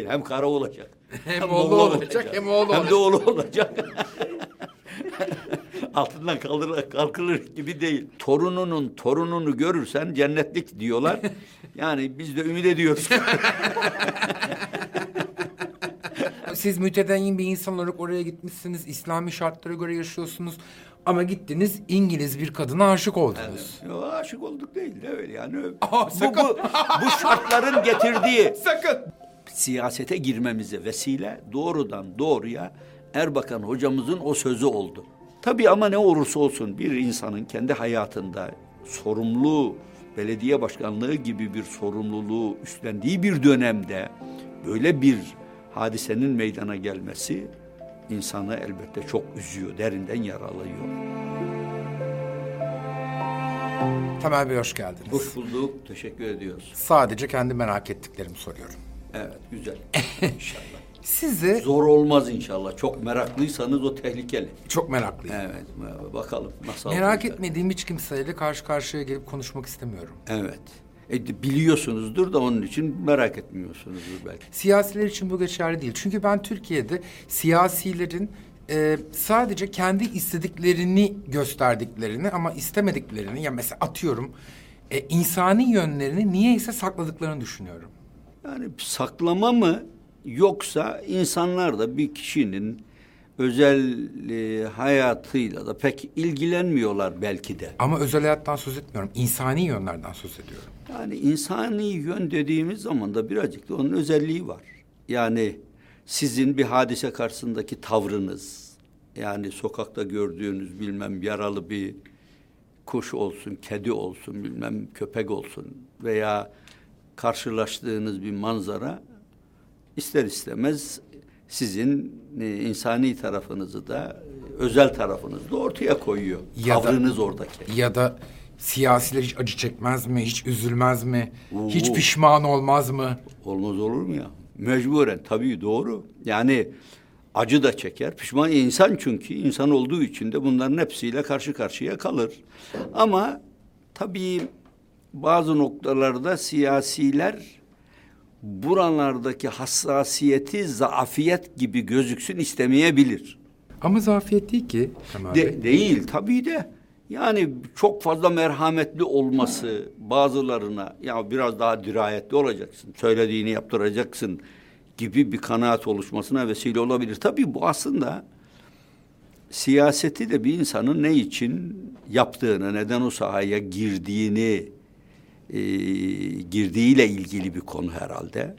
hem kara olacak. Hem oğlu olacak, hem oğlu Hem de oğlu olacak. Altından kaldırılır, kalkılır gibi değil. Torununun torununu görürsen cennetlik diyorlar. Yani biz de ümit ediyoruz. Siz mütedeyyin bir insan olarak oraya gitmişsiniz. İslami şartlara göre yaşıyorsunuz. Ama gittiniz İngiliz bir kadına aşık oldunuz. Yo, aşık olduk değil de öyle yani. Aa, bu, bu, bu şartların getirdiği Sakın. Siyasete girmemize vesile doğrudan doğruya Erbakan hocamızın o sözü oldu. Tabii ama ne olursa olsun bir insanın kendi hayatında sorumlu belediye başkanlığı gibi bir sorumluluğu üstlendiği bir dönemde böyle bir hadisenin meydana gelmesi insanı elbette çok üzüyor, derinden yaralıyor. Temel Bey hoş geldiniz. Hoş bulduk, teşekkür ediyoruz. Sadece kendi merak ettiklerimi soruyorum. Evet, güzel. İnşallah. Sizi Zor olmaz inşallah. Çok meraklıysanız o tehlikeli. çok meraklıyım. Evet, bakalım nasıl Merak olacak. etmediğim hiç kimseyle karşı karşıya gelip konuşmak istemiyorum. Evet. E, de biliyorsunuzdur da onun için merak etmiyorsunuzdur belki. Siyasiler için bu geçerli değil. Çünkü ben Türkiye'de siyasilerin e, sadece kendi istediklerini gösterdiklerini ama istemediklerini ya mesela atıyorum e, insani yönlerini niyeyse sakladıklarını düşünüyorum. Yani saklama mı yoksa insanlar da bir kişinin özel e, hayatıyla da pek ilgilenmiyorlar belki de. Ama özel hayattan söz etmiyorum. insani yönlerden söz ediyorum. Yani insani yön dediğimiz zaman da birazcık da onun özelliği var. Yani sizin bir hadise karşısındaki tavrınız, yani sokakta gördüğünüz bilmem yaralı bir kuş olsun, kedi olsun, bilmem köpek olsun veya karşılaştığınız bir manzara ister istemez sizin e, insani tarafınızı da e, özel tarafınızı da ortaya koyuyor. Ya da- Tavrınız oradaki. Ya da siyasiler hiç acı çekmez mi? Hiç üzülmez mi? Oo. Hiç pişman olmaz mı? Olmaz olur mu ya? Mecburen tabii doğru. Yani acı da çeker. Pişman insan çünkü insan olduğu için de bunların hepsiyle karşı karşıya kalır. Ama tabii bazı noktalarda siyasiler buralardaki hassasiyeti zaafiyet gibi gözüksün istemeyebilir. Ama zafiyet değil ki. De, değil tabii de. Yani çok fazla merhametli olması bazılarına ya biraz daha dirayetli olacaksın, söylediğini yaptıracaksın gibi bir kanaat oluşmasına vesile olabilir. Tabii bu aslında siyaseti de bir insanın ne için yaptığını, neden o sahaya girdiğini, e, girdiğiyle ilgili bir konu herhalde.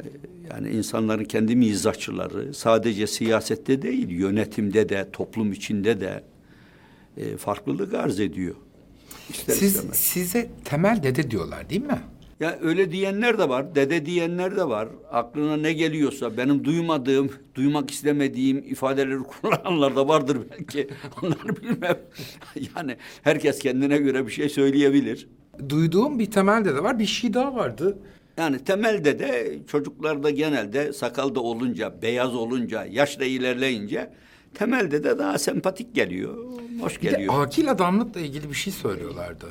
E, Yani insanların kendi mizahçıları sadece siyasette değil, yönetimde de, toplum içinde de e, farklılık arz ediyor. İster Siz, istemez. size temel dede diyorlar değil mi? Ya öyle diyenler de var, dede diyenler de var. Aklına ne geliyorsa benim duymadığım, duymak istemediğim ifadeleri kullananlar da vardır belki. Onları bilmem. Yani herkes kendine göre bir şey söyleyebilir. Duyduğum bir temel dede var. Bir şey daha vardı. Yani temelde de çocuklarda genelde sakalda olunca, beyaz olunca, yaşla ilerleyince temelde de daha sempatik geliyor, hoş Bir de geliyor. akil adamlıkla ilgili bir şey söylüyorlardı.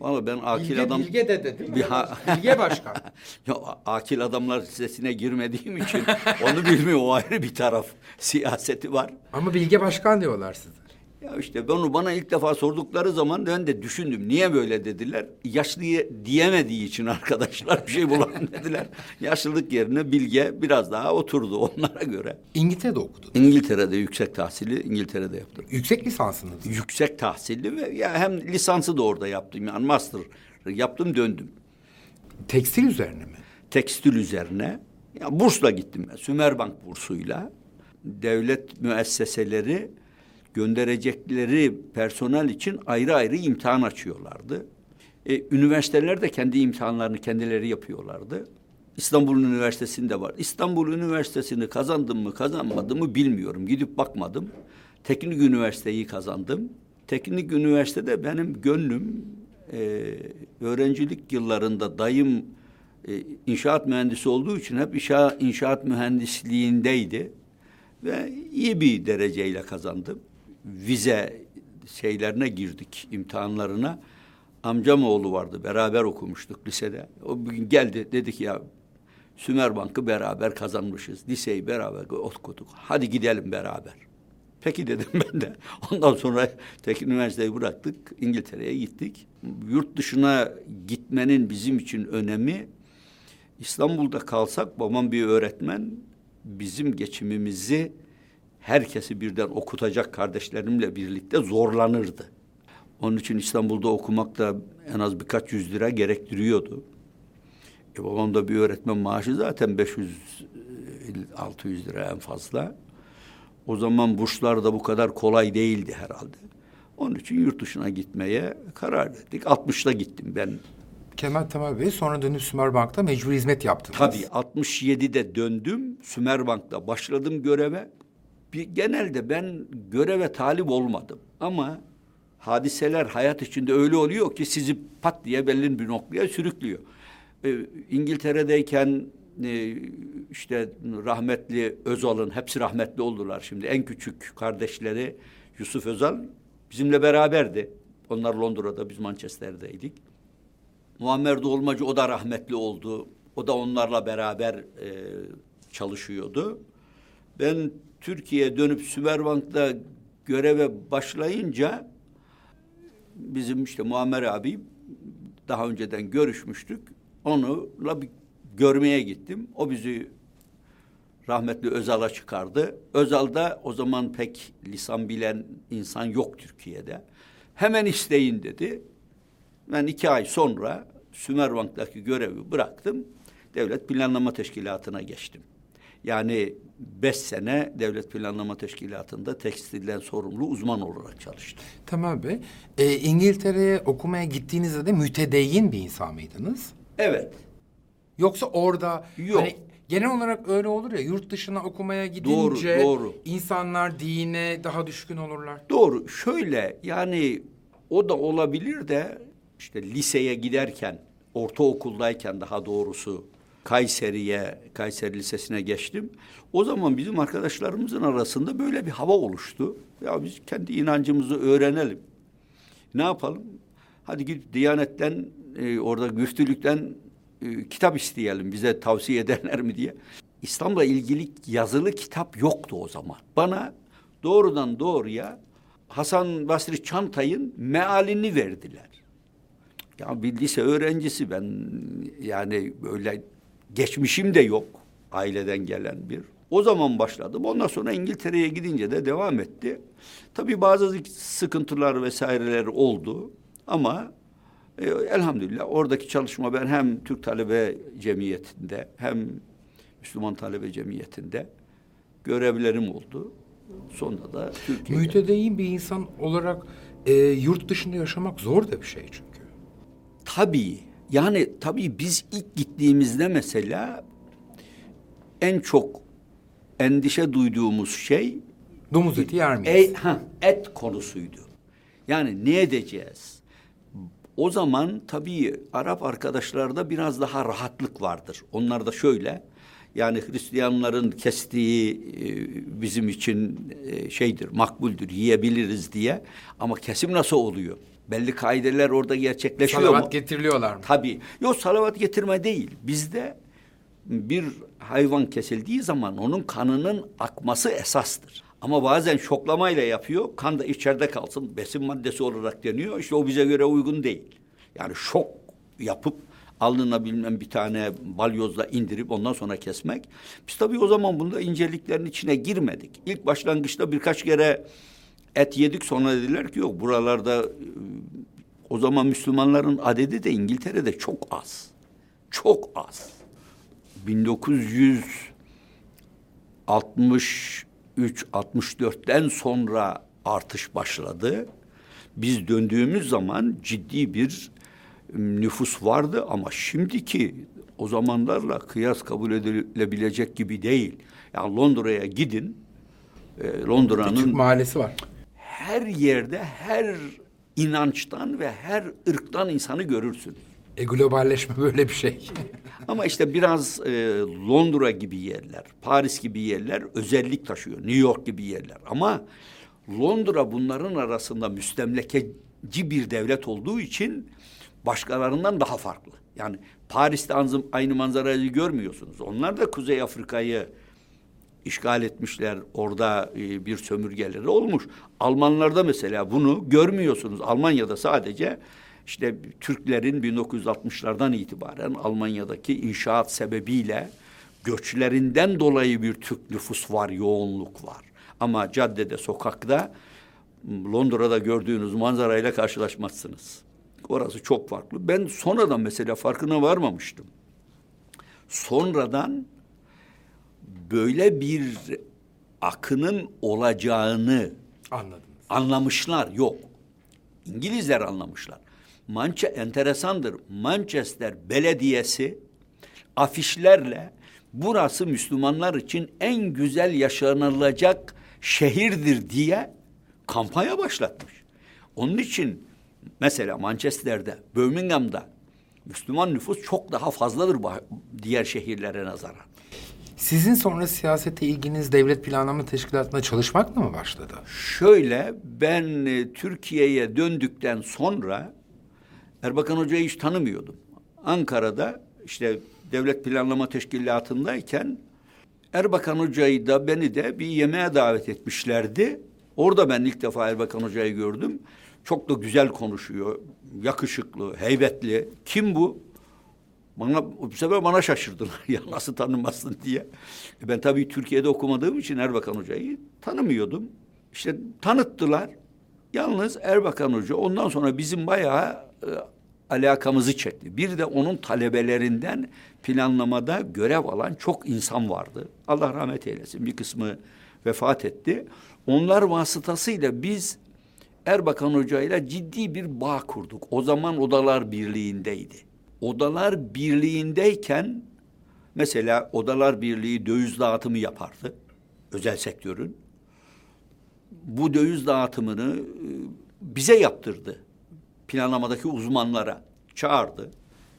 Vallahi ben akil adam... Bilge dede değil mi? Ha- Bilge başkan. Ya akil adamlar listesine girmediğim için onu bilmiyorum. O ayrı bir taraf. Siyaseti var. Ama Bilge başkan diyorlar size. Ya işte onu bana ilk defa sordukları zaman ben de düşündüm. Niye böyle dediler? Yaşlı diyemediği için arkadaşlar bir şey bulalım dediler. Yaşlılık yerine bilge biraz daha oturdu onlara göre. İngiltere'de okudun. İngiltere'de yüksek tahsili İngiltere'de yaptım. Yüksek lisansınız. Yüksek tahsilli ve ya hem lisansı da orada yaptım. Yani master yaptım döndüm. Tekstil üzerine mi? tekstil üzerine ya bursla gittim ben. Sümerbank bursuyla devlet müesseseleri gönderecekleri personel için ayrı ayrı imtihan açıyorlardı. E, üniversiteler de kendi imtihanlarını kendileri yapıyorlardı. İstanbul Üniversitesi'nde var. İstanbul Üniversitesi'ni kazandım mı kazanmadım mı bilmiyorum. Gidip bakmadım. Teknik Üniversiteyi kazandım. Teknik Üniversitede benim gönlüm e, öğrencilik yıllarında dayım e, inşaat mühendisi olduğu için hep inşa, inşaat mühendisliğindeydi. Ve iyi bir dereceyle kazandım. Vize şeylerine girdik, imtihanlarına. Amcam oğlu vardı, beraber okumuştuk lisede. O bir gün geldi, dedi ki ya Sümerbank'ı beraber kazanmışız. Liseyi beraber okuduk. Hadi gidelim beraber. Peki dedim ben de. Ondan sonra tek üniversiteyi bıraktık. İngiltere'ye gittik. Yurt dışına gitmenin bizim için önemi İstanbul'da kalsak babam bir öğretmen bizim geçimimizi herkesi birden okutacak kardeşlerimle birlikte zorlanırdı. Onun için İstanbul'da okumak da en az birkaç yüz lira gerektiriyordu. E babam da bir öğretmen maaşı zaten 500 600 lira en fazla. O zaman burslar da bu kadar kolay değildi herhalde. Onun için yurt dışına gitmeye karar verdik. 60'ta gittim ben. Kemal Temel Bey sonra dönüp Sümerbank'ta mecbur hizmet yaptınız. Tabii 67'de döndüm. Sümerbank'ta başladım göreve. Bir, genelde ben göreve talip olmadım. Ama hadiseler hayat içinde öyle oluyor ki sizi pat diye belli bir noktaya sürüklüyor. Ee, İngiltere'deyken e, işte rahmetli Özal'ın hepsi rahmetli oldular. Şimdi en küçük kardeşleri Yusuf Özal bizimle beraberdi. Onlar Londra'da, biz Manchester'deydik. Muammer Dolmacı o da rahmetli oldu. O da onlarla beraber e, çalışıyordu. Ben Türkiye'ye dönüp Sümerbank'ta göreve başlayınca bizim işte Muammer abi daha önceden görüşmüştük. Onunla bir görmeye gittim. O bizi rahmetli Özal'a çıkardı. Özal da o zaman pek lisan bilen insan yok Türkiye'de. Hemen isteyin dedi. Ben iki ay sonra Sümerbank'taki görevi bıraktım. Devlet Planlama Teşkilatı'na geçtim. Yani beş sene Devlet Planlama Teşkilatı'nda tekstilden sorumlu uzman olarak çalıştım. Temel Bey, e, İngiltere'ye okumaya gittiğinizde de mütedeyyin bir insan mıydınız? Evet. Yoksa orada Yok. hani genel olarak öyle olur ya yurt dışına okumaya gidince Doğru, doğru. insanlar dine daha düşkün olurlar. Doğru. Şöyle yani o da olabilir de işte liseye giderken, ortaokuldayken daha doğrusu Kayseri'ye, Kayseri Lisesi'ne geçtim. O zaman bizim arkadaşlarımızın arasında böyle bir hava oluştu. Ya biz kendi inancımızı öğrenelim. Ne yapalım? Hadi gidip Diyanet'ten, e, orada güftülükten e, kitap isteyelim. Bize tavsiye ederler mi diye. İslam'la ilgili yazılı kitap yoktu o zaman. Bana doğrudan doğruya Hasan Basri Çantay'ın mealini verdiler. Ya bir lise öğrencisi ben yani böyle geçmişim de yok aileden gelen bir. O zaman başladım. Ondan sonra İngiltere'ye gidince de devam etti. Tabii bazı sıkıntılar vesaireler oldu ama e, elhamdülillah oradaki çalışma ben hem Türk Talebe Cemiyeti'nde hem Müslüman Talebe Cemiyeti'nde görevlerim oldu. Sonra da Türkiye'de. Mütedeyyin bir insan olarak e, yurt dışında yaşamak zor da bir şey çünkü. Tabii. Yani tabii biz ilk gittiğimizde mesela en çok endişe duyduğumuz şey Domuz eti yer miyiz? e, ha, et konusuydu. Yani ne edeceğiz? O zaman tabii Arap arkadaşlarda biraz daha rahatlık vardır. Onlar da şöyle yani Hristiyanların kestiği e, bizim için e, şeydir, makbuldür, yiyebiliriz diye. Ama kesim nasıl oluyor? Belli kaideler orada gerçekleşiyor Salavat mu? getiriliyorlar mı? Tabii. Yok salavat getirme değil. Bizde bir hayvan kesildiği zaman onun kanının akması esastır. Ama bazen şoklamayla yapıyor. Kan da içeride kalsın. Besin maddesi olarak deniyor. İşte o bize göre uygun değil. Yani şok yapıp alnına bilmem bir tane balyozla indirip ondan sonra kesmek. Biz tabii o zaman bunda inceliklerin içine girmedik. İlk başlangıçta birkaç kere et yedik sonra dediler ki yok buralarda e, o zaman Müslümanların adedi de İngiltere'de çok az. Çok az. 1963-64'ten sonra artış başladı. Biz döndüğümüz zaman ciddi bir nüfus vardı ama şimdiki o zamanlarla kıyas kabul edilebilecek gibi değil. Yani Londra'ya gidin. e, Londra'nın mahallesi var. Her yerde her inançtan ve her ırktan insanı görürsün. E globalleşme böyle bir şey. Ama işte biraz e, Londra gibi yerler, Paris gibi yerler özellik taşıyor. New York gibi yerler. Ama Londra bunların arasında müstemlekeci bir devlet olduğu için başkalarından daha farklı. Yani Paris'te aynı manzarayı görmüyorsunuz. Onlar da Kuzey Afrika'yı işgal etmişler. Orada e, bir sömürgeleri olmuş. Almanlarda mesela bunu görmüyorsunuz. Almanya'da sadece işte Türklerin 1960'lardan itibaren Almanya'daki inşaat sebebiyle göçlerinden dolayı bir Türk nüfus var, yoğunluk var. Ama caddede, sokakta Londra'da gördüğünüz manzarayla karşılaşmazsınız. Orası çok farklı. Ben sonradan mesela farkına varmamıştım. Sonradan böyle bir akının olacağını Anladınız. anlamışlar. Yok. İngilizler anlamışlar. Manche enteresandır. Manchester Belediyesi afişlerle burası Müslümanlar için en güzel yaşanılacak şehirdir diye kampanya başlatmış. Onun için mesela Manchester'de, Birmingham'da Müslüman nüfus çok daha fazladır diğer şehirlere nazaran. Sizin sonra siyasete ilginiz devlet planlama teşkilatında çalışmakla mı başladı? Şöyle ben e, Türkiye'ye döndükten sonra Erbakan Hoca'yı hiç tanımıyordum. Ankara'da işte devlet planlama teşkilatındayken Erbakan Hoca'yı da beni de bir yemeğe davet etmişlerdi. Orada ben ilk defa Erbakan Hoca'yı gördüm. Çok da güzel konuşuyor. Yakışıklı, heybetli. Kim bu? Bana, bu sefer bana şaşırdılar. ya nasıl tanımazsın diye. E ben tabii Türkiye'de okumadığım için Erbakan Hoca'yı tanımıyordum. İşte tanıttılar. Yalnız Erbakan Hoca ondan sonra bizim bayağı e, alakamızı çekti. Bir de onun talebelerinden planlamada görev alan çok insan vardı. Allah rahmet eylesin. Bir kısmı vefat etti. Onlar vasıtasıyla biz Erbakan Hoca ile ciddi bir bağ kurduk. O zaman Odalar Birliği'ndeydi. Odalar Birliği'ndeyken mesela Odalar Birliği döviz dağıtımı yapardı. Özel sektörün. Bu döviz dağıtımını e, bize yaptırdı. Planlamadaki uzmanlara çağırdı.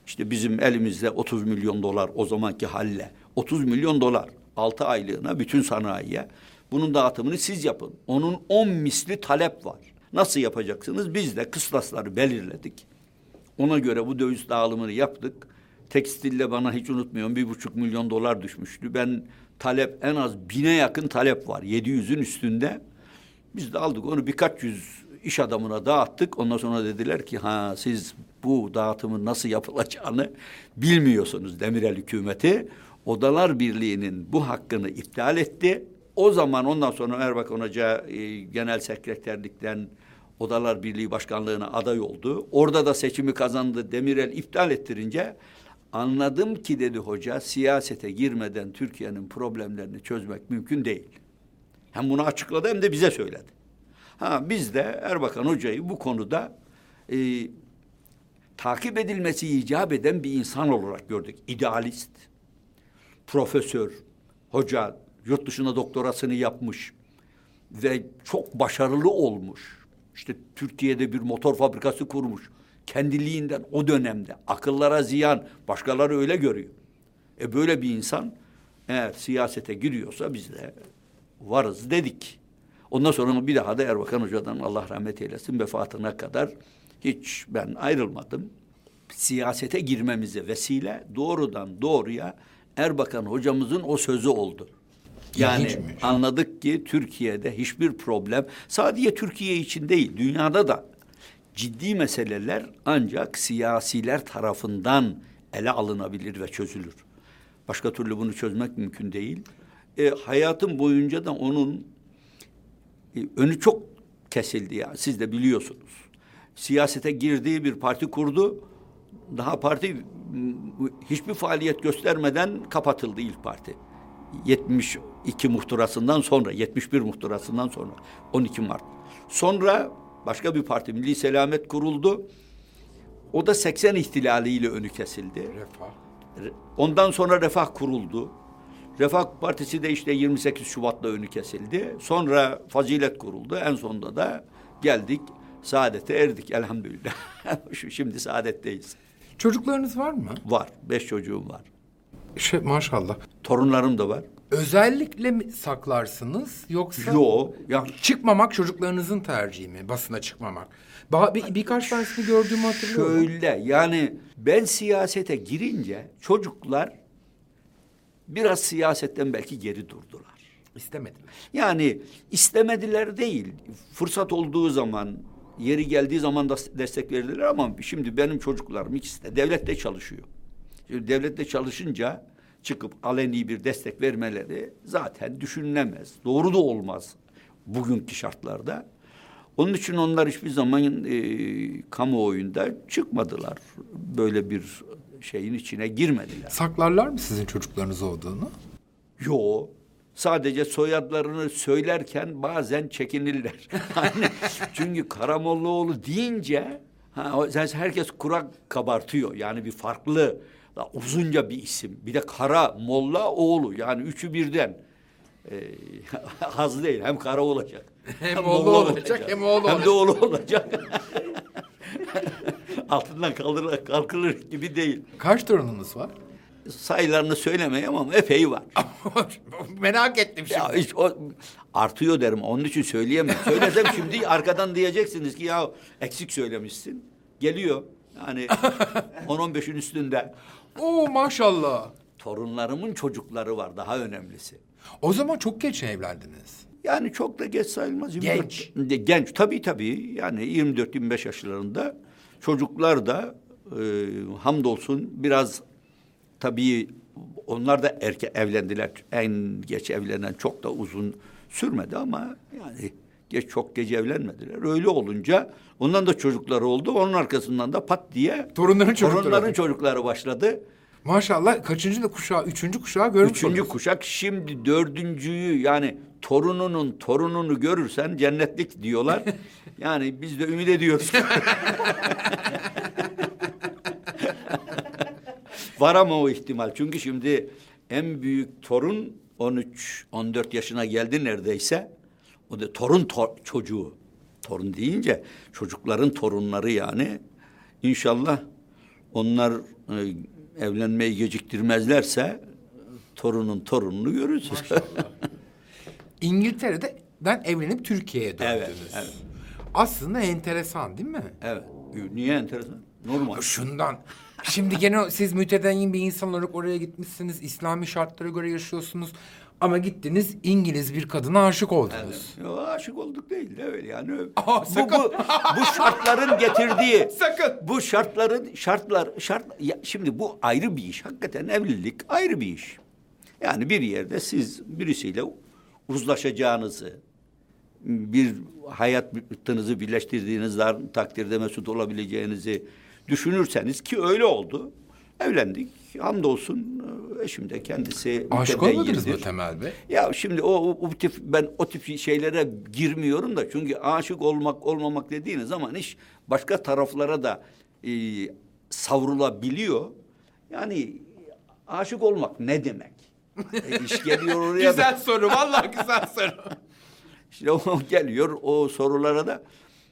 İşte bizim elimizde 30 milyon dolar o zamanki halle. 30 milyon dolar altı aylığına bütün sanayiye. Bunun dağıtımını siz yapın. Onun 10 misli talep var. Nasıl yapacaksınız? Biz de kıstasları belirledik. Ona göre bu döviz dağılımını yaptık. Tekstilde bana hiç unutmuyorum bir buçuk milyon dolar düşmüştü. Ben talep en az bine yakın talep var. Yedi yüzün üstünde. Biz de aldık onu birkaç yüz iş adamına dağıttık. Ondan sonra dediler ki ha siz bu dağıtımın nasıl yapılacağını bilmiyorsunuz Demirel hükümeti. Odalar Birliği'nin bu hakkını iptal etti. O zaman ondan sonra Erbakan Hoca e, genel sekreterlikten Odalar Birliği Başkanlığı'na aday oldu. Orada da seçimi kazandı. Demirel iptal ettirince anladım ki dedi hoca siyasete girmeden Türkiye'nin problemlerini çözmek mümkün değil. Hem bunu açıkladı hem de bize söyledi. Ha biz de Erbakan Hoca'yı bu konuda e, takip edilmesi icap eden bir insan olarak gördük. İdealist, profesör, hoca, yurt dışına doktorasını yapmış ve çok başarılı olmuş. İşte Türkiye'de bir motor fabrikası kurmuş. Kendiliğinden o dönemde akıllara ziyan, başkaları öyle görüyor. E böyle bir insan eğer siyasete giriyorsa biz de varız dedik. Ondan sonra bir daha da Erbakan Hoca'dan Allah rahmet eylesin vefatına kadar hiç ben ayrılmadım. Siyasete girmemize vesile doğrudan doğruya Erbakan hocamızın o sözü oldu. Yani İlginçmiş. anladık ki Türkiye'de hiçbir problem sadece Türkiye için değil dünyada da ciddi meseleler ancak siyasiler tarafından ele alınabilir ve çözülür. Başka türlü bunu çözmek mümkün değil. E, hayatım boyunca da onun e, önü çok kesildi ya. Siz de biliyorsunuz. Siyasete girdiği bir parti kurdu. Daha parti hiçbir faaliyet göstermeden kapatıldı ilk parti. 72 muhtırasından sonra, 71 muhtırasından sonra 12 Mart. Sonra başka bir parti Milli Selamet kuruldu. O da 80 ihtilaliyle önü kesildi. Refah. Ondan sonra Refah kuruldu. Refah Partisi de işte 28 Şubat'ta önü kesildi. Sonra Fazilet kuruldu. En sonunda da geldik saadete erdik elhamdülillah. Şimdi saadetteyiz. Çocuklarınız var mı? Var. Beş çocuğum var. Şey maşallah. Torunlarım da var. Özellikle mi saklarsınız yoksa Yo. Ya çıkmamak çocuklarınızın tercihi mi? Basına çıkmamak. Ba- bir, birkaç tanesini gördüğümü hatırlıyorum. Şöyle yani Ben siyasete girince çocuklar biraz siyasetten belki geri durdular. İstemedim. Yani istemediler değil. Fırsat olduğu zaman, yeri geldiği zaman da destek verdiler ama şimdi benim çocuklarım ikisi de devlette çalışıyor. Şimdi devlette çalışınca çıkıp aleni bir destek vermeleri zaten düşünülemez. Doğru da olmaz bugünkü şartlarda. Onun için onlar hiçbir zaman e, kamuoyunda çıkmadılar. Böyle bir şeyin içine girmediler. Saklarlar mı sizin çocuklarınız olduğunu? Yo. Sadece soyadlarını söylerken bazen çekinirler. Çünkü Karamollaoğlu deyince ha, herkes kurak kabartıyor. Yani bir farklı da uzunca bir isim. Bir de Kara Molla oğlu yani üçü birden. Ee, az değil hem kara olacak. Hem oğlu olacak, hem oğlu Hem de oğlu olacak. Altından kaldırılır, kalkılır gibi değil. Kaç torununuz var? Sayılarını söylemeyeyim ama epey var. Merak ettim şimdi. Ya hiç o artıyor derim. Onun için söyleyemem. Söylesem şimdi arkadan diyeceksiniz ki ya eksik söylemişsin. Geliyor. Yani 10-15'in üstünde. Oo maşallah. Torunlarımın çocukları var daha önemlisi. O zaman çok geç evlendiniz. Yani çok da geç sayılmaz. 24 Genç. De- Genç tabii tabii. Yani 24-25 yaşlarında çocuklar da e, hamdolsun biraz tabii onlar da erke evlendiler. En geç evlenen çok da uzun sürmedi ama yani geç çok geç evlenmediler. Öyle olunca ondan da çocukları oldu. Onun arkasından da pat diye Torunların çocukları torunların çocukları başladı. Maşallah kaçıncı da kuşağı, üçüncü kuşağı görmüş Üçüncü oluyorsunuz. kuşak şimdi dördüncüyü yani torununun torununu görürsen cennetlik diyorlar. yani biz de ümit ediyoruz. Var ama o ihtimal. Çünkü şimdi en büyük torun 13-14 yaşına geldi neredeyse. O da torun tor- çocuğu. Torun deyince çocukların torunları yani. İnşallah onlar e, evlenmeyi geciktirmezlerse torunun torununu görürüz. İngiltere'den evlenip Türkiye'ye döndünüz. Evet, evet. Aslında enteresan değil mi? evet. Niye enteresan? Normal. Şundan. Şimdi gene siz mütedeyyin bir insan olarak oraya gitmişsiniz. İslami şartlara göre yaşıyorsunuz. Ama gittiniz İngiliz bir kadına aşık oldunuz. Yo, aşık olduk değil de öyle yani. Aa, bu, sakın. bu, bu şartların getirdiği. Sakın. Bu şartların şartlar şart ya şimdi bu ayrı bir iş. Hakikaten evlilik ayrı bir iş. Yani bir yerde siz birisiyle uzlaşacağınızı bir hayatınızı birleştirdiğiniz takdirde mesut olabileceğinizi düşünürseniz ki öyle oldu. Evlendik. Hamdolsun eşim de kendisi Aşık olmadınız mı. Temel Bey? Ya şimdi o, o, o tip ben o tip şeylere girmiyorum da çünkü aşık olmak olmamak dediğiniz zaman iş başka taraflara da e, savrulabiliyor. Yani aşık olmak ne demek? E, iş geliyor oraya da. Güzel soru. Vallahi güzel soru. İşte o geliyor o sorulara da.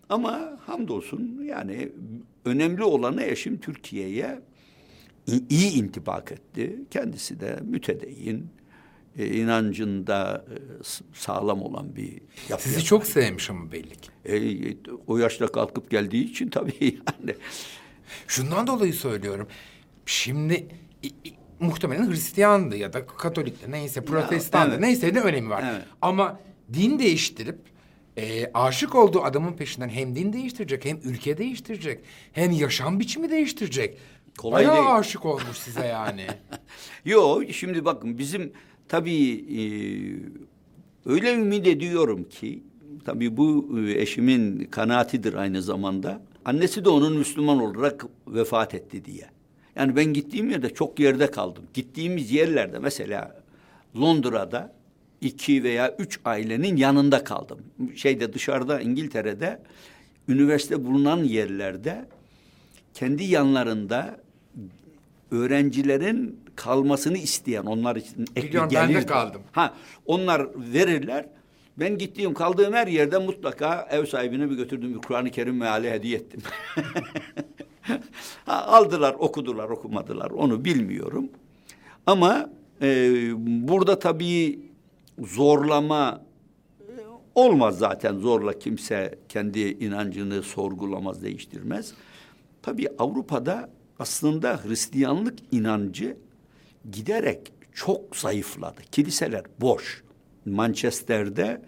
Ama hamdolsun yani önemli olanı eşim Türkiye'ye iyi intibak etti. Kendisi de mütedeyyin, e, inancında e, sağlam olan bir yapı. Sizi çok sevmiş ama belli ki. E, o yaşta kalkıp geldiği için tabii yani. Şundan dolayı söylüyorum. Şimdi i- i- muhtemelen Hristiyandı ya da Katolikti neyse Protestandı evet. neyse ne önemi var. Evet. Ama din değiştirip e, aşık olduğu adamın peşinden hem din değiştirecek hem ülke değiştirecek hem yaşam biçimi değiştirecek. Kolay Bayağı değil. aşık olmuş size yani. Yo şimdi bakın bizim tabii e, öyle ümit ediyorum ki tabii bu e, eşimin kanaatidir aynı zamanda. Annesi de onun Müslüman olarak vefat etti diye. Yani ben gittiğim yerde çok yerde kaldım. Gittiğimiz yerlerde mesela Londra'da iki veya üç ailenin yanında kaldım. Şeyde dışarıda İngiltere'de üniversite bulunan yerlerde kendi yanlarında öğrencilerin kalmasını isteyen onlar için ek bir Biliyorum, ben de kaldım. Ha onlar verirler. Ben gittiğim kaldığım her yerde mutlaka ev sahibine bir götürdüm bir Kur'an-ı Kerim meali hediye ettim. ha, aldılar, okudular, okumadılar onu bilmiyorum. Ama e, burada tabii zorlama e, olmaz zaten zorla kimse kendi inancını sorgulamaz, değiştirmez. Tabii Avrupa'da aslında Hristiyanlık inancı giderek çok zayıfladı. Kiliseler boş. Manchester'de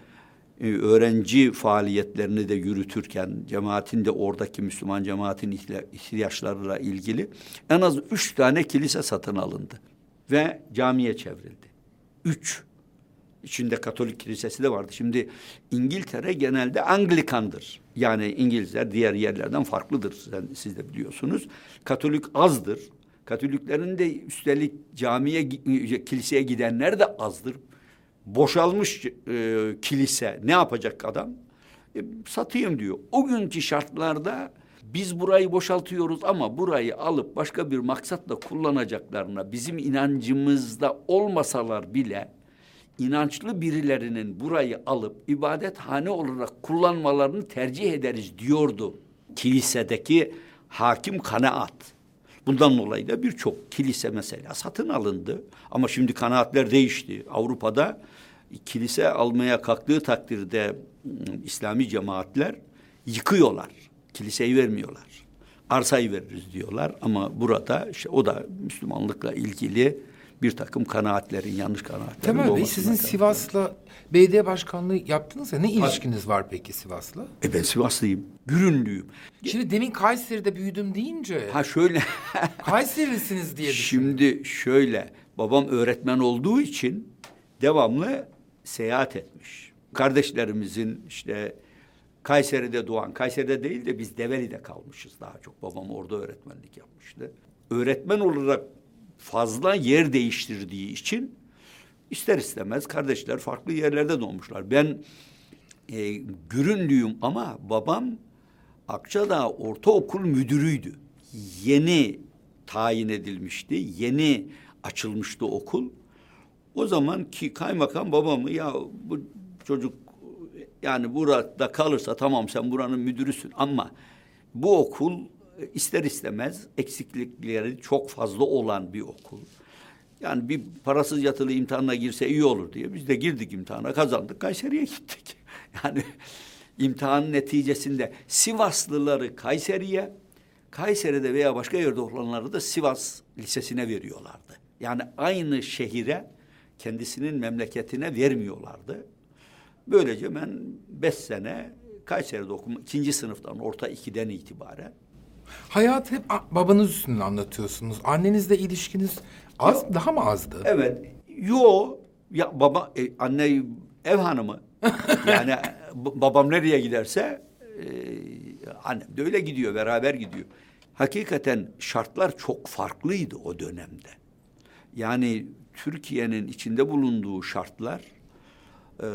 e, öğrenci faaliyetlerini de yürütürken cemaatin de oradaki Müslüman cemaatin ihtiya- ihtiyaçlarıyla ilgili en az üç tane kilise satın alındı ve camiye çevrildi. Üç. İçinde Katolik kilisesi de vardı. Şimdi İngiltere genelde Anglikandır. Yani İngilizler diğer yerlerden farklıdır. Sen, siz de biliyorsunuz. Katolik azdır. Katoliklerin de üstelik camiye, gi- kiliseye gidenler de azdır. Boşalmış e, kilise ne yapacak adam? E, satayım diyor. O günkü şartlarda biz burayı boşaltıyoruz ama burayı alıp başka bir maksatla kullanacaklarına bizim inancımızda olmasalar bile inançlı birilerinin burayı alıp ibadethane olarak kullanmalarını tercih ederiz diyordu kilisedeki hakim kanaat. Bundan dolayı da birçok kilise mesela satın alındı. Ama şimdi kanaatler değişti. Avrupa'da kilise almaya kalktığı takdirde ım, İslami cemaatler yıkıyorlar. Kiliseyi vermiyorlar. Arsayı veririz diyorlar ama burada işte o da Müslümanlıkla ilgili bir takım kanaatlerin yanlış kanaatlerin Temel Bey sizin kaynaklı. Sivas'la belediye başkanlığı yaptınız ya ne ilişkiniz var peki Sivas'la? E ben Sivaslıyım, Gürünlüyüm. Şimdi demin Kayseri'de büyüdüm deyince Ha şöyle, Kayserilisiniz diye düşündüm. şimdi şöyle, babam öğretmen olduğu için devamlı seyahat etmiş. Kardeşlerimizin işte Kayseri'de doğan, Kayseri'de değil de biz Develi'de kalmışız daha çok. Babam orada öğretmenlik yapmıştı. Öğretmen olarak fazla yer değiştirdiği için ister istemez kardeşler farklı yerlerde doğmuşlar. Ben e, Gürünlüyüm ama babam Akçadağ Ortaokul Müdürüydü. Yeni tayin edilmişti. Yeni açılmıştı okul. O zaman ki kaymakam babamı ya bu çocuk yani burada kalırsa tamam sen buranın müdürüsün ama bu okul ister istemez eksiklikleri çok fazla olan bir okul. Yani bir parasız yatılı imtihanına girse iyi olur diye biz de girdik imtihana kazandık Kayseri'ye gittik. Yani imtihanın neticesinde Sivaslıları Kayseri'ye, Kayseri'de veya başka yerde olanları da Sivas Lisesi'ne veriyorlardı. Yani aynı şehire kendisinin memleketine vermiyorlardı. Böylece ben beş sene Kayseri'de okuma, ikinci sınıftan, orta ikiden itibaren Hayat hep babanız üstünden anlatıyorsunuz. Annenizle ilişkiniz az, daha mı azdı? Evet. Yo ya baba e, anne ev hanımı. yani b- babam nereye giderse e, annem de öyle gidiyor beraber gidiyor. Hakikaten şartlar çok farklıydı o dönemde. Yani Türkiye'nin içinde bulunduğu şartlar e,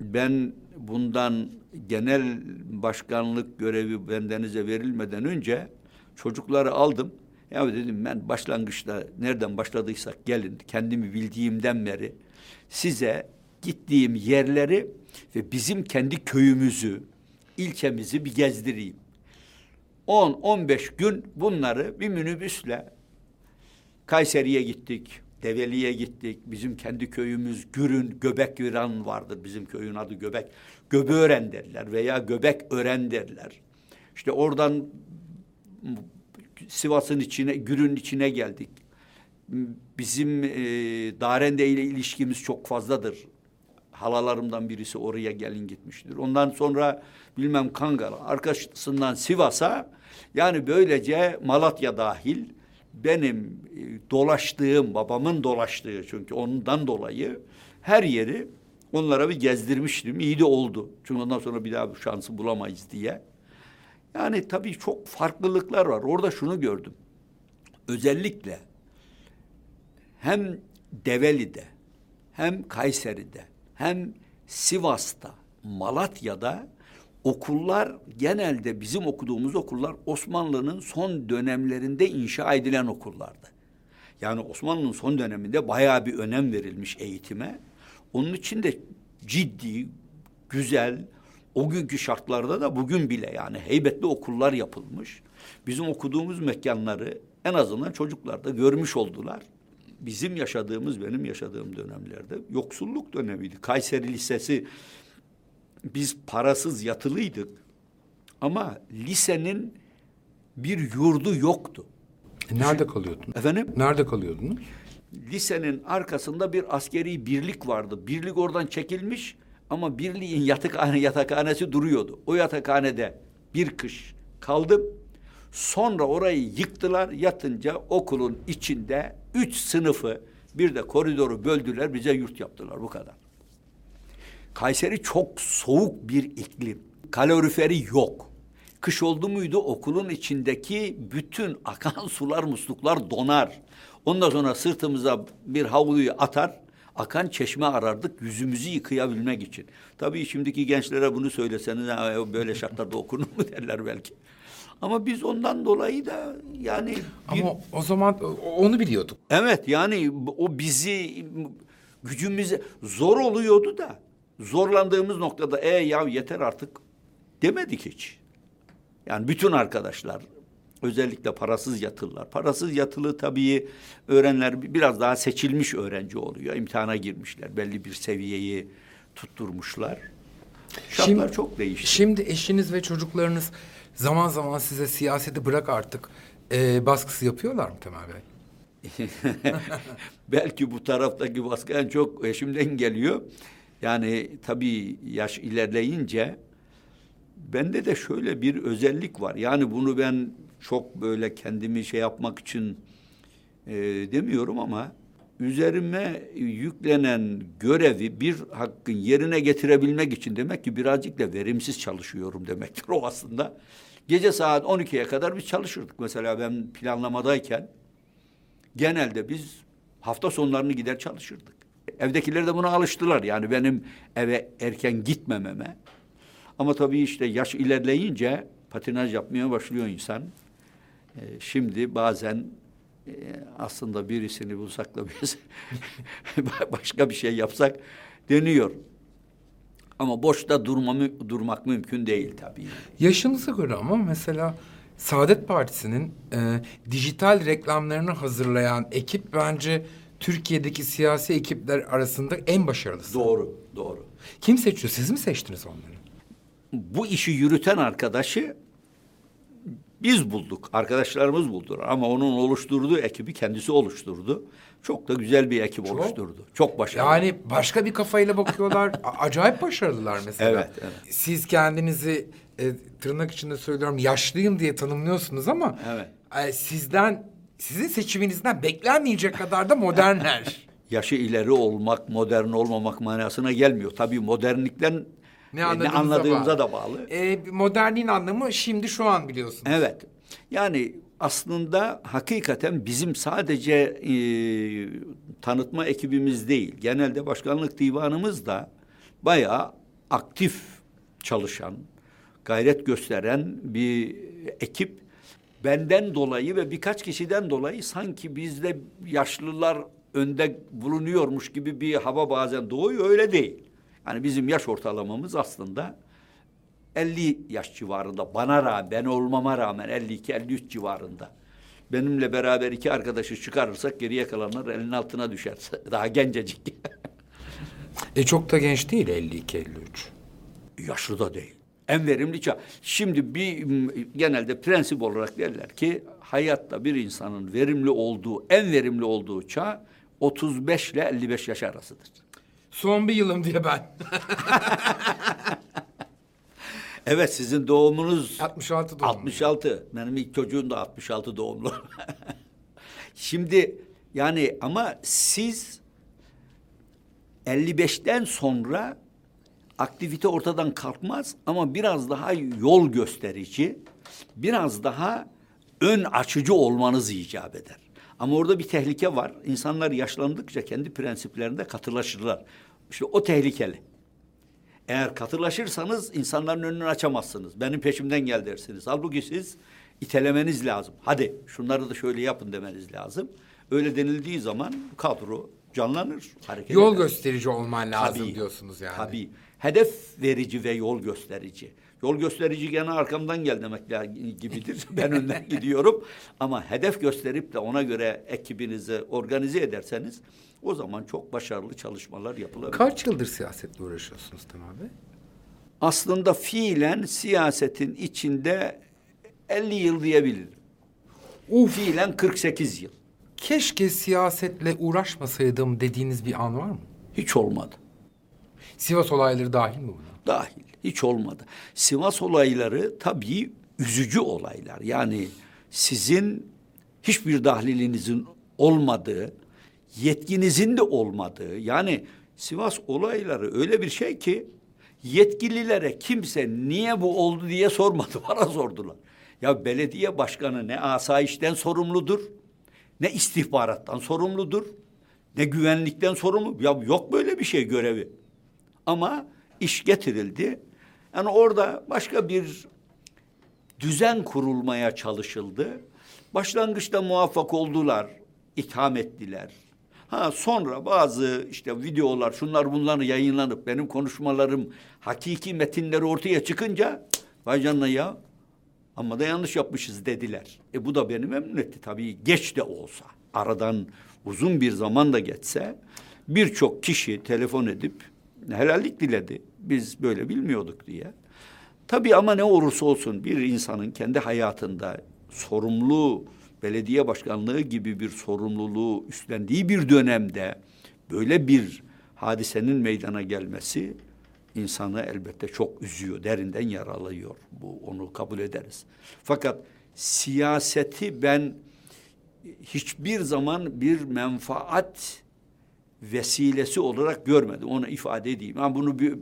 ben bundan genel başkanlık görevi bendenize verilmeden önce çocukları aldım. Ya dedim ben başlangıçta nereden başladıysak gelin kendimi bildiğimden beri size gittiğim yerleri ve bizim kendi köyümüzü, ilçemizi bir gezdireyim. 10-15 gün bunları bir minibüsle Kayseri'ye gittik, Develi'ye gittik. Bizim kendi köyümüz Gürün, Göbek Viran vardır. Bizim köyün adı Göbek. Göbeören derler veya Göbek Ören derler. İşte oradan Sivas'ın içine, Gürün içine geldik. Bizim e, Darende ile ilişkimiz çok fazladır. Halalarımdan birisi oraya gelin gitmiştir. Ondan sonra bilmem Kangara, arkasından Sivas'a yani böylece Malatya dahil benim e, dolaştığım, babamın dolaştığı çünkü ondan dolayı her yeri onlara bir gezdirmiştim. İyi de oldu. Çünkü ondan sonra bir daha bu şansı bulamayız diye. Yani tabii çok farklılıklar var. Orada şunu gördüm. Özellikle hem Develi'de hem Kayseri'de hem Sivas'ta, Malatya'da okullar genelde bizim okuduğumuz okullar Osmanlı'nın son dönemlerinde inşa edilen okullardı. Yani Osmanlı'nın son döneminde bayağı bir önem verilmiş eğitime. Onun için de ciddi, güzel, o günkü şartlarda da bugün bile yani heybetli okullar yapılmış. Bizim okuduğumuz mekanları en azından çocuklar da görmüş oldular. Bizim yaşadığımız, benim yaşadığım dönemlerde yoksulluk dönemiydi. Kayseri Lisesi biz parasız yatılıydık ama lisenin bir yurdu yoktu. E, nerede kalıyordun? Efendim? Nerede kalıyordunuz? lisenin arkasında bir askeri birlik vardı. Birlik oradan çekilmiş ama birliğin yatakhane yatakhanesi duruyordu. O yatakhanede bir kış kaldım. Sonra orayı yıktılar. Yatınca okulun içinde üç sınıfı bir de koridoru böldüler. Bize yurt yaptılar. Bu kadar. Kayseri çok soğuk bir iklim. Kaloriferi yok. Kış oldu muydu okulun içindeki bütün akan sular, musluklar donar. Ondan sonra sırtımıza bir havluyu atar, akan çeşme arardık yüzümüzü yıkayabilmek için. Tabii şimdiki gençlere bunu söyleseniz "Ha, böyle şartlarda okunur mu derler belki. Ama biz ondan dolayı da yani bir, Ama o zaman onu biliyorduk. Evet yani o bizi gücümüze zor oluyordu da zorlandığımız noktada e ya yeter artık demedik hiç. Yani bütün arkadaşlar özellikle parasız yatılılar. Parasız yatılı tabii öğrenler biraz daha seçilmiş öğrenci oluyor. İmtihana girmişler. Belli bir seviyeyi tutturmuşlar. Şartlar Şimdi- çok değişti. Şimdi eşiniz ve çocuklarınız zaman zaman size siyaseti bırak artık e, baskısı yapıyorlar mı Temel Bey? Belki bu taraftaki baskı en çok eşimden geliyor. Yani tabii yaş ilerleyince bende de şöyle bir özellik var. Yani bunu ben çok böyle kendimi şey yapmak için e, demiyorum ama üzerime yüklenen görevi bir hakkın yerine getirebilmek için demek ki birazcık da verimsiz çalışıyorum demektir o aslında. Gece saat 12'ye kadar biz çalışırdık. Mesela ben planlamadayken genelde biz hafta sonlarını gider çalışırdık. Evdekiler de buna alıştılar. Yani benim eve erken gitmememe. Ama tabii işte yaş ilerleyince patinaj yapmaya başlıyor insan. Ee, şimdi bazen e, aslında birisini bulsak da biz başka bir şey yapsak deniyor. Ama boşta durma, durmak mümkün değil tabii. Yaşınıza göre ama mesela Saadet Partisi'nin e, dijital reklamlarını hazırlayan ekip bence Türkiye'deki siyasi ekipler arasında en başarılısı. Doğru, doğru. Kim seçiyor? Siz mi seçtiniz onları? bu işi yürüten arkadaşı biz bulduk. Arkadaşlarımız buldular. Ama onun oluşturduğu ekibi kendisi oluşturdu. Çok da güzel bir ekip Çok. oluşturdu. Çok başarılı. Yani başka bir kafayla bakıyorlar. Acayip başarılılar mesela. Evet, evet. Siz kendinizi e, tırnak içinde söylüyorum yaşlıyım diye tanımlıyorsunuz ama Evet. e, sizden sizin seçiminizden beklenmeyecek kadar da modernler. Yaşı ileri olmak, modern olmamak manasına gelmiyor. Tabii modernlikten Ne e, anladığınıza anladığımıza bağlı. da bağlı. E, modernin anlamı şimdi şu an biliyorsunuz. Evet. Yani aslında hakikaten bizim sadece e, tanıtma ekibimiz değil. Genelde başkanlık divanımız da bayağı aktif çalışan, gayret gösteren bir ekip. Benden dolayı ve birkaç kişiden dolayı sanki bizde yaşlılar önde bulunuyormuş gibi bir hava bazen doğuyor. Öyle değil. Yani bizim yaş ortalamamız aslında 50 yaş civarında bana rağmen ben olmama rağmen 52-53 civarında. Benimle beraber iki arkadaşı çıkarırsak geriye kalanlar elin altına düşer. Daha gencecik. E çok da genç değil 52-53. Yaşlı da değil. En verimli çağ. Şimdi bir genelde prensip olarak derler ki hayatta bir insanın verimli olduğu, en verimli olduğu çağ 35 ile 55 yaş arasıdır. Son bir yılım diye ben. Evet sizin doğumunuz 66 doğumluyum. 66. Benim ilk çocuğum da 66 doğumlu. Şimdi yani ama siz 55'ten sonra aktivite ortadan kalkmaz ama biraz daha yol gösterici, biraz daha ön açıcı olmanız icap eder. Ama orada bir tehlike var. İnsanlar yaşlandıkça kendi prensiplerinde katılaşırlar. İşte o tehlikeli. Eğer katılaşırsanız insanların önünü açamazsınız. Benim peşimden gel dersiniz. Halbuki siz itelemeniz lazım. Hadi şunları da şöyle yapın demeniz lazım. Öyle denildiği zaman kadro canlanır, hareket Yol eder. gösterici olman lazım Tabii, diyorsunuz yani. Tabii. Hedef verici ve yol gösterici. Yol gösterici gene arkamdan gel demek gibidir. ben önden gidiyorum. Ama hedef gösterip de ona göre ekibinizi organize ederseniz o zaman çok başarılı çalışmalar yapılabilir. Kaç yıldır siyasetle uğraşıyorsunuz Temel Bey? aslında fiilen siyasetin içinde 50 yıl diyebilirim. Uf. Fiilen 48 yıl. Keşke siyasetle uğraşmasaydım dediğiniz bir an var mı? Hiç olmadı. Sivas olayları dahil mi buna? Dahil. Hiç olmadı. Sivas olayları tabii üzücü olaylar. Yani sizin hiçbir dahlilinizin olmadığı, yetkinizin de olmadığı, yani Sivas olayları öyle bir şey ki yetkililere kimse niye bu oldu diye sormadı. Bana sordular. Ya belediye başkanı ne asayişten sorumludur, ne istihbarattan sorumludur, ne güvenlikten sorumlu. Ya yok böyle bir şey görevi. Ama iş getirildi. Yani orada başka bir düzen kurulmaya çalışıldı. Başlangıçta muvaffak oldular, itham ettiler. Ha sonra bazı işte videolar, şunlar bunlar yayınlanıp benim konuşmalarım, hakiki metinleri ortaya çıkınca vay canına ya ama da yanlış yapmışız dediler. E bu da beni memnun etti tabii geç de olsa. Aradan uzun bir zaman da geçse birçok kişi telefon edip helallik diledi. Biz böyle bilmiyorduk diye. Tabii ama ne olursa olsun bir insanın kendi hayatında sorumlu belediye başkanlığı gibi bir sorumluluğu üstlendiği bir dönemde böyle bir hadisenin meydana gelmesi insanı elbette çok üzüyor, derinden yaralıyor. Bu onu kabul ederiz. Fakat siyaseti ben hiçbir zaman bir menfaat vesilesi olarak görmedim. Onu ifade edeyim. Ben bunu bir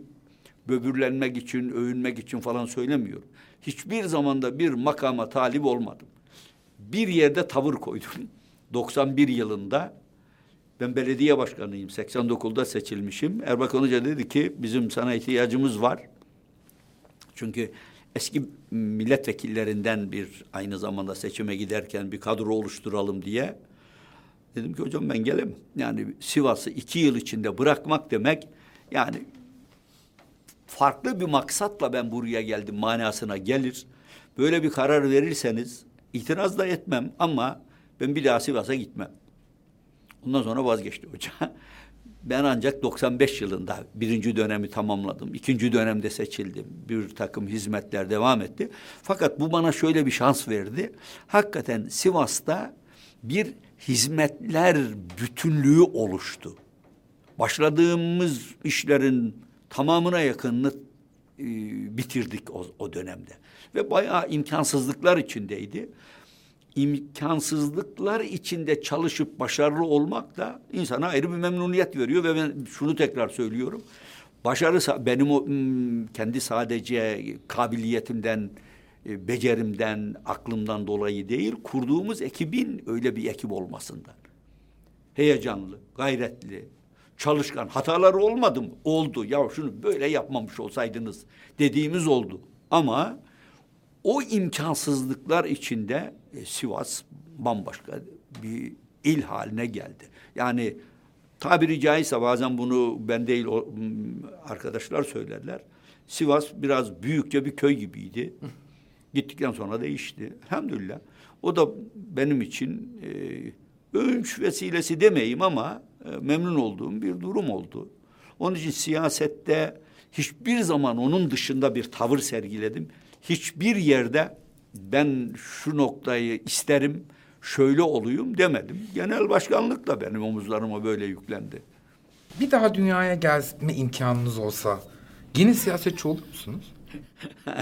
böbürlenmek için, övünmek için falan söylemiyorum. Hiçbir zamanda bir makama talip olmadım. Bir yerde tavır koydum. 91 yılında ben belediye başkanıyım. 89'da seçilmişim. Erbakan Hoca dedi ki bizim sana ihtiyacımız var. Çünkü eski milletvekillerinden bir aynı zamanda seçime giderken bir kadro oluşturalım diye. Dedim ki hocam ben gelemem. Yani Sivas'ı iki yıl içinde bırakmak demek yani farklı bir maksatla ben buraya geldim manasına gelir. Böyle bir karar verirseniz itiraz da etmem ama ben bir daha Sivas'a gitmem. Ondan sonra vazgeçti hoca. Ben ancak 95 yılında birinci dönemi tamamladım. İkinci dönemde seçildim. Bir takım hizmetler devam etti. Fakat bu bana şöyle bir şans verdi. Hakikaten Sivas'ta bir hizmetler bütünlüğü oluştu. Başladığımız işlerin tamamına yakınını e, bitirdik o, o dönemde. Ve bayağı imkansızlıklar içindeydi. İmkansızlıklar içinde çalışıp başarılı olmak da insana ayrı bir memnuniyet veriyor ve ben şunu tekrar söylüyorum. Başarı benim o kendi sadece kabiliyetimden, e, becerimden, aklımdan dolayı değil, kurduğumuz ekibin öyle bir ekip olmasından. Heyecanlı, gayretli, çalışkan. Hataları olmadı mı? Oldu. Ya şunu böyle yapmamış olsaydınız dediğimiz oldu. Ama o imkansızlıklar içinde e, Sivas bambaşka bir il haline geldi. Yani tabiri caizse bazen bunu ben değil arkadaşlar söylerler. Sivas biraz büyükçe bir köy gibiydi. Gittikten sonra değişti. Elhamdülillah. O da benim için e, övünç vesilesi demeyeyim ama e, memnun olduğum bir durum oldu. Onun için siyasette hiçbir zaman onun dışında bir tavır sergiledim. Hiçbir yerde ben şu noktayı isterim, şöyle oluyum demedim. Genel başkanlık da benim omuzlarıma böyle yüklendi. Bir daha dünyaya gelme imkanınız olsa yine siyasetçi olur musunuz?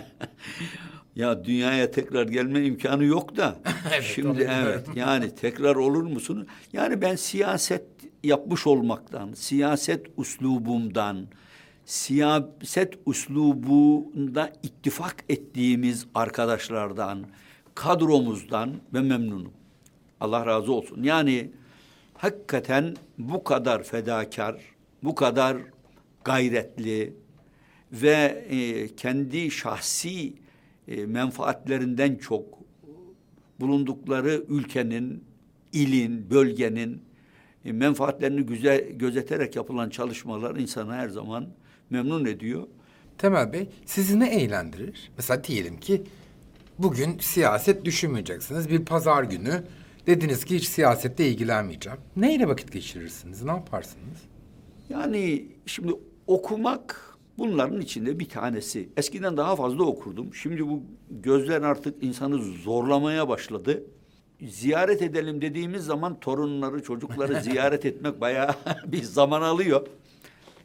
ya dünyaya tekrar gelme imkanı yok da. evet, şimdi evet yani tekrar olur musunuz? Yani ben siyaset yapmış olmaktan, siyaset uslubumdan, siyaset uslubunda ittifak ettiğimiz arkadaşlardan, kadromuzdan ve memnunum. Allah razı olsun. Yani hakikaten bu kadar fedakar, bu kadar gayretli ve e, kendi şahsi e, menfaatlerinden çok bulundukları ülkenin, ilin, bölgenin e, menfaatlerini güzel gözeterek yapılan çalışmalar insanı her zaman memnun ediyor. Temel Bey sizi ne eğlendirir? Mesela diyelim ki bugün siyaset düşünmeyeceksiniz. Bir pazar günü dediniz ki hiç siyasetle ilgilenmeyeceğim. Neyle vakit geçirirsiniz? Ne yaparsınız? Yani şimdi okumak bunların içinde bir tanesi. Eskiden daha fazla okurdum. Şimdi bu gözler artık insanı zorlamaya başladı. ziyaret edelim dediğimiz zaman torunları, çocukları ziyaret etmek bayağı bir zaman alıyor.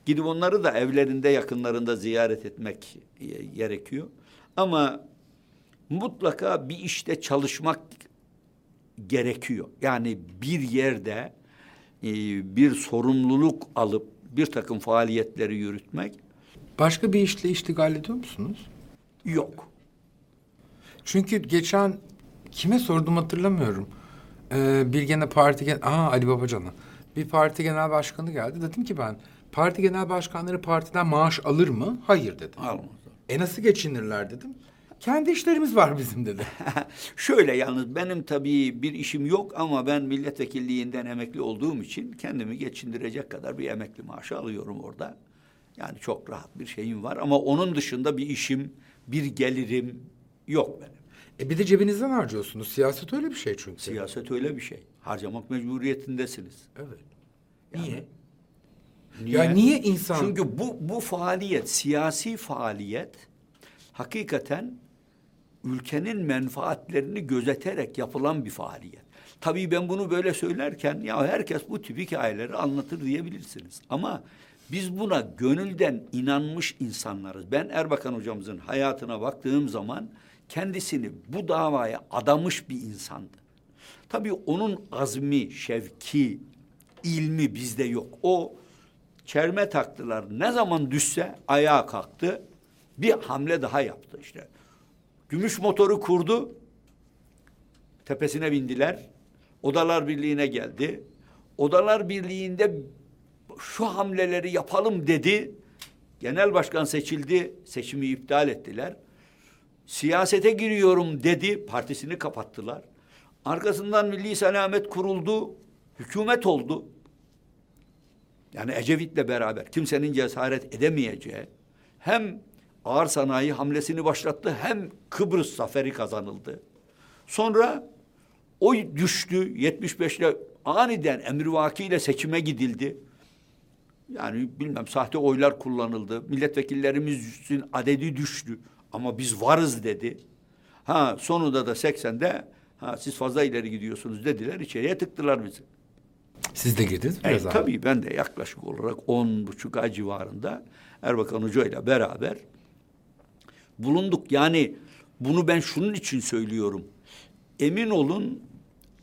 Gidip onları da evlerinde, yakınlarında ziyaret etmek gerekiyor. Ama mutlaka bir işte çalışmak gerekiyor. Yani bir yerde e, bir sorumluluk alıp bir takım faaliyetleri yürütmek Başka bir işle iştigal ediyor musunuz? yok. Çünkü geçen kime sordum hatırlamıyorum. Ee, bir gene parti gen Aa Ali Babacan'a. Bir parti genel başkanı geldi. Dedim ki ben parti genel başkanları partiden maaş alır mı? Hayır dedi. Almaz. E nasıl geçinirler dedim. Kendi işlerimiz var bizim dedi. Şöyle yalnız benim tabii bir işim yok ama ben milletvekilliğinden emekli olduğum için kendimi geçindirecek kadar bir emekli maaşı alıyorum orada. Yani çok rahat bir şeyim var ama onun dışında bir işim, bir gelirim yok benim. E bir de cebinizden harcıyorsunuz. Siyaset öyle bir şey çünkü. Siyaset öyle bir şey. Harcamak mecburiyetindesiniz. Evet. Yani- Niye? Ya niye insan... Çünkü bu bu faaliyet, siyasi faaliyet hakikaten ülkenin menfaatlerini gözeterek yapılan bir faaliyet. Tabii ben bunu böyle söylerken ya herkes bu tip hikayeleri anlatır diyebilirsiniz. Ama biz buna gönülden inanmış insanlarız. Ben Erbakan hocamızın hayatına baktığım zaman kendisini bu davaya adamış bir insandı. Tabii onun azmi, şevki, ilmi bizde yok. O çelme taktılar. Ne zaman düşse ayağa kalktı. Bir hamle daha yaptı işte. Gümüş motoru kurdu. Tepesine bindiler. Odalar Birliği'ne geldi. Odalar Birliği'nde şu hamleleri yapalım dedi. Genel başkan seçildi. Seçimi iptal ettiler. Siyasete giriyorum dedi. Partisini kapattılar. Arkasından Milli Selamet kuruldu. Hükümet oldu. Yani Ecevit'le beraber kimsenin cesaret edemeyeceği hem ağır sanayi hamlesini başlattı hem Kıbrıs zaferi kazanıldı. Sonra oy düştü 75'le aniden emrivakiyle seçime gidildi. Yani bilmem sahte oylar kullanıldı. Milletvekillerimizin adedi düştü. Ama biz varız dedi. Ha sonunda da 80'de ha siz fazla ileri gidiyorsunuz dediler. içeriye tıktılar bizi. Siz de girdiniz mi E, abi? tabii ben de yaklaşık olarak on buçuk ay civarında Erbakan Hoca ile beraber bulunduk. Yani bunu ben şunun için söylüyorum. Emin olun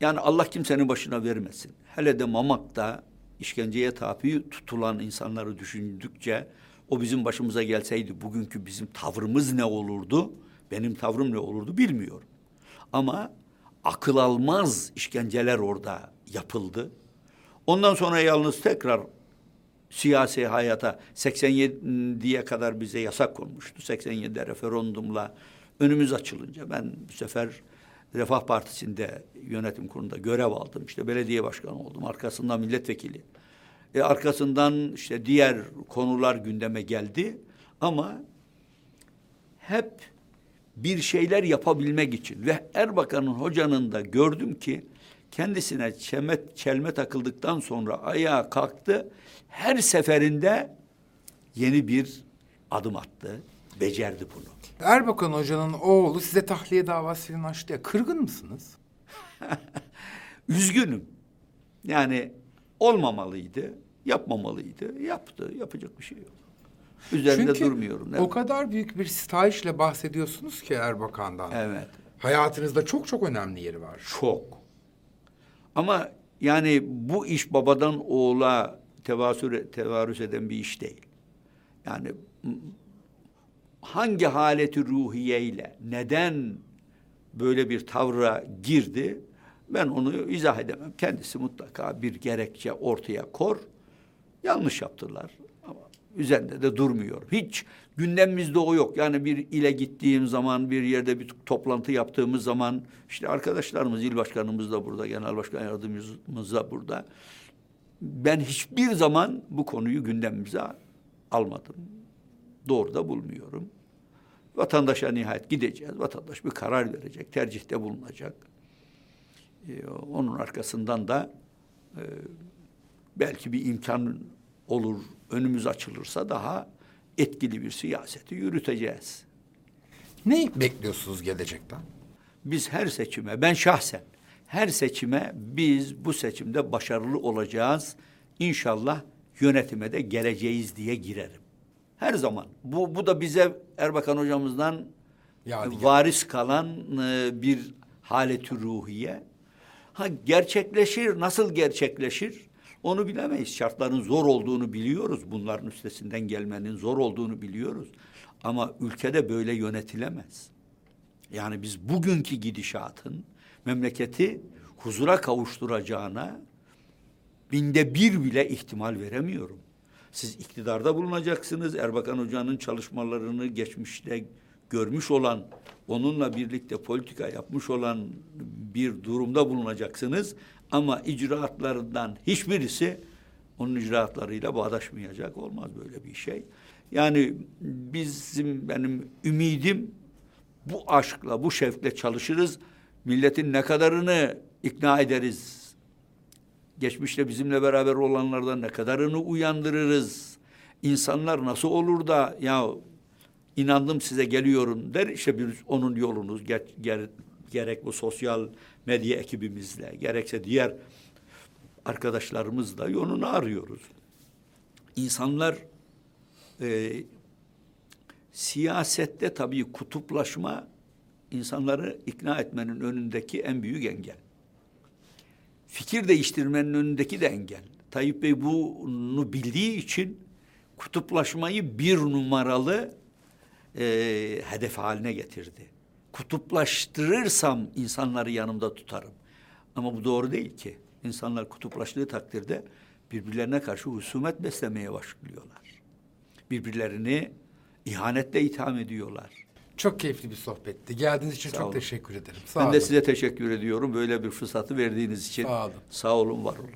yani Allah kimsenin başına vermesin. Hele de Mamak'ta işkenceye tabi tutulan insanları düşündükçe o bizim başımıza gelseydi bugünkü bizim tavrımız ne olurdu? Benim tavrım ne olurdu bilmiyorum. Ama akıl almaz işkenceler orada yapıldı. Ondan sonra yalnız tekrar siyasi hayata 87'ye kadar bize yasak konmuştu. 87'de referandumla önümüz açılınca ben bu sefer Refah Partisi'nde yönetim kurulunda görev aldım. İşte belediye başkanı oldum. Arkasından milletvekili. E, arkasından işte diğer konular gündeme geldi. Ama hep bir şeyler yapabilmek için ve Erbakan'ın hocanın da gördüm ki kendisine çelme, çelme takıldıktan sonra ayağa kalktı. Her seferinde yeni bir adım attı. Becerdi bunu. Erbakan Hoca'nın oğlu size tahliye davası falan açtı ya. Kırgın mısınız? Üzgünüm. Yani olmamalıydı, yapmamalıydı. Yaptı, yapacak bir şey yok. Üzerinde Çünkü durmuyorum. o kadar büyük bir stajla bahsediyorsunuz ki Erbakan'dan. Evet. Hayatınızda çok çok önemli yeri var. Çok. Ama yani bu iş babadan oğula tevasür, tevarüs eden bir iş değil. Yani hangi haleti ruhiyeyle, neden böyle bir tavra girdi, ben onu izah edemem. Kendisi mutlaka bir gerekçe ortaya kor. Yanlış yaptılar. Ama üzerinde de durmuyor. Hiç gündemimizde o yok. Yani bir ile gittiğim zaman, bir yerde bir toplantı yaptığımız zaman, işte arkadaşlarımız, il başkanımız da burada, genel başkan yardımcımız da burada. Ben hiçbir zaman bu konuyu gündemimize almadım. Doğru da bulmuyorum. Vatandaşa nihayet gideceğiz. Vatandaş bir karar verecek, tercihte bulunacak. Ee, onun arkasından da e, belki bir imkan olur, önümüz açılırsa daha etkili bir siyaseti yürüteceğiz. Ne bekliyorsunuz gelecekten? Biz her seçime, ben şahsen her seçime biz bu seçimde başarılı olacağız. İnşallah yönetime de geleceğiz diye girerim. Her zaman. Bu, bu da bize Erbakan hocamızdan Yadigar. varis kalan e, bir haleti ruhiye. Ha gerçekleşir, nasıl gerçekleşir? Onu bilemeyiz. Şartların zor olduğunu biliyoruz. Bunların üstesinden gelmenin zor olduğunu biliyoruz. Ama ülkede böyle yönetilemez. Yani biz bugünkü gidişatın memleketi huzura kavuşturacağına binde bir bile ihtimal veremiyorum. Siz iktidarda bulunacaksınız. Erbakan Hoca'nın çalışmalarını geçmişte görmüş olan, onunla birlikte politika yapmış olan bir durumda bulunacaksınız. Ama icraatlarından hiçbirisi onun icraatlarıyla bağdaşmayacak. Olmaz böyle bir şey. Yani bizim benim ümidim bu aşkla, bu şevkle çalışırız. Milletin ne kadarını ikna ederiz, geçmişte bizimle beraber olanlardan ne kadarını uyandırırız. İnsanlar nasıl olur da ya inandım size geliyorum der işte biz onun yolunu ger, ger- gerek bu sosyal medya ekibimizle gerekse diğer arkadaşlarımızla yolunu arıyoruz. İnsanlar e, siyasette tabii kutuplaşma insanları ikna etmenin önündeki en büyük engel fikir değiştirmenin önündeki de engel. Tayyip Bey bunu bildiği için kutuplaşmayı bir numaralı e, hedef haline getirdi. Kutuplaştırırsam insanları yanımda tutarım. Ama bu doğru değil ki. İnsanlar kutuplaştığı takdirde birbirlerine karşı husumet beslemeye başlıyorlar. Birbirlerini ihanetle itham ediyorlar. Çok keyifli bir sohbetti. Geldiğiniz için Sağ çok olun. teşekkür ederim. Sağ ben olun. de size teşekkür ediyorum böyle bir fırsatı verdiğiniz için. Sağ olun. Sağ olun, var olun.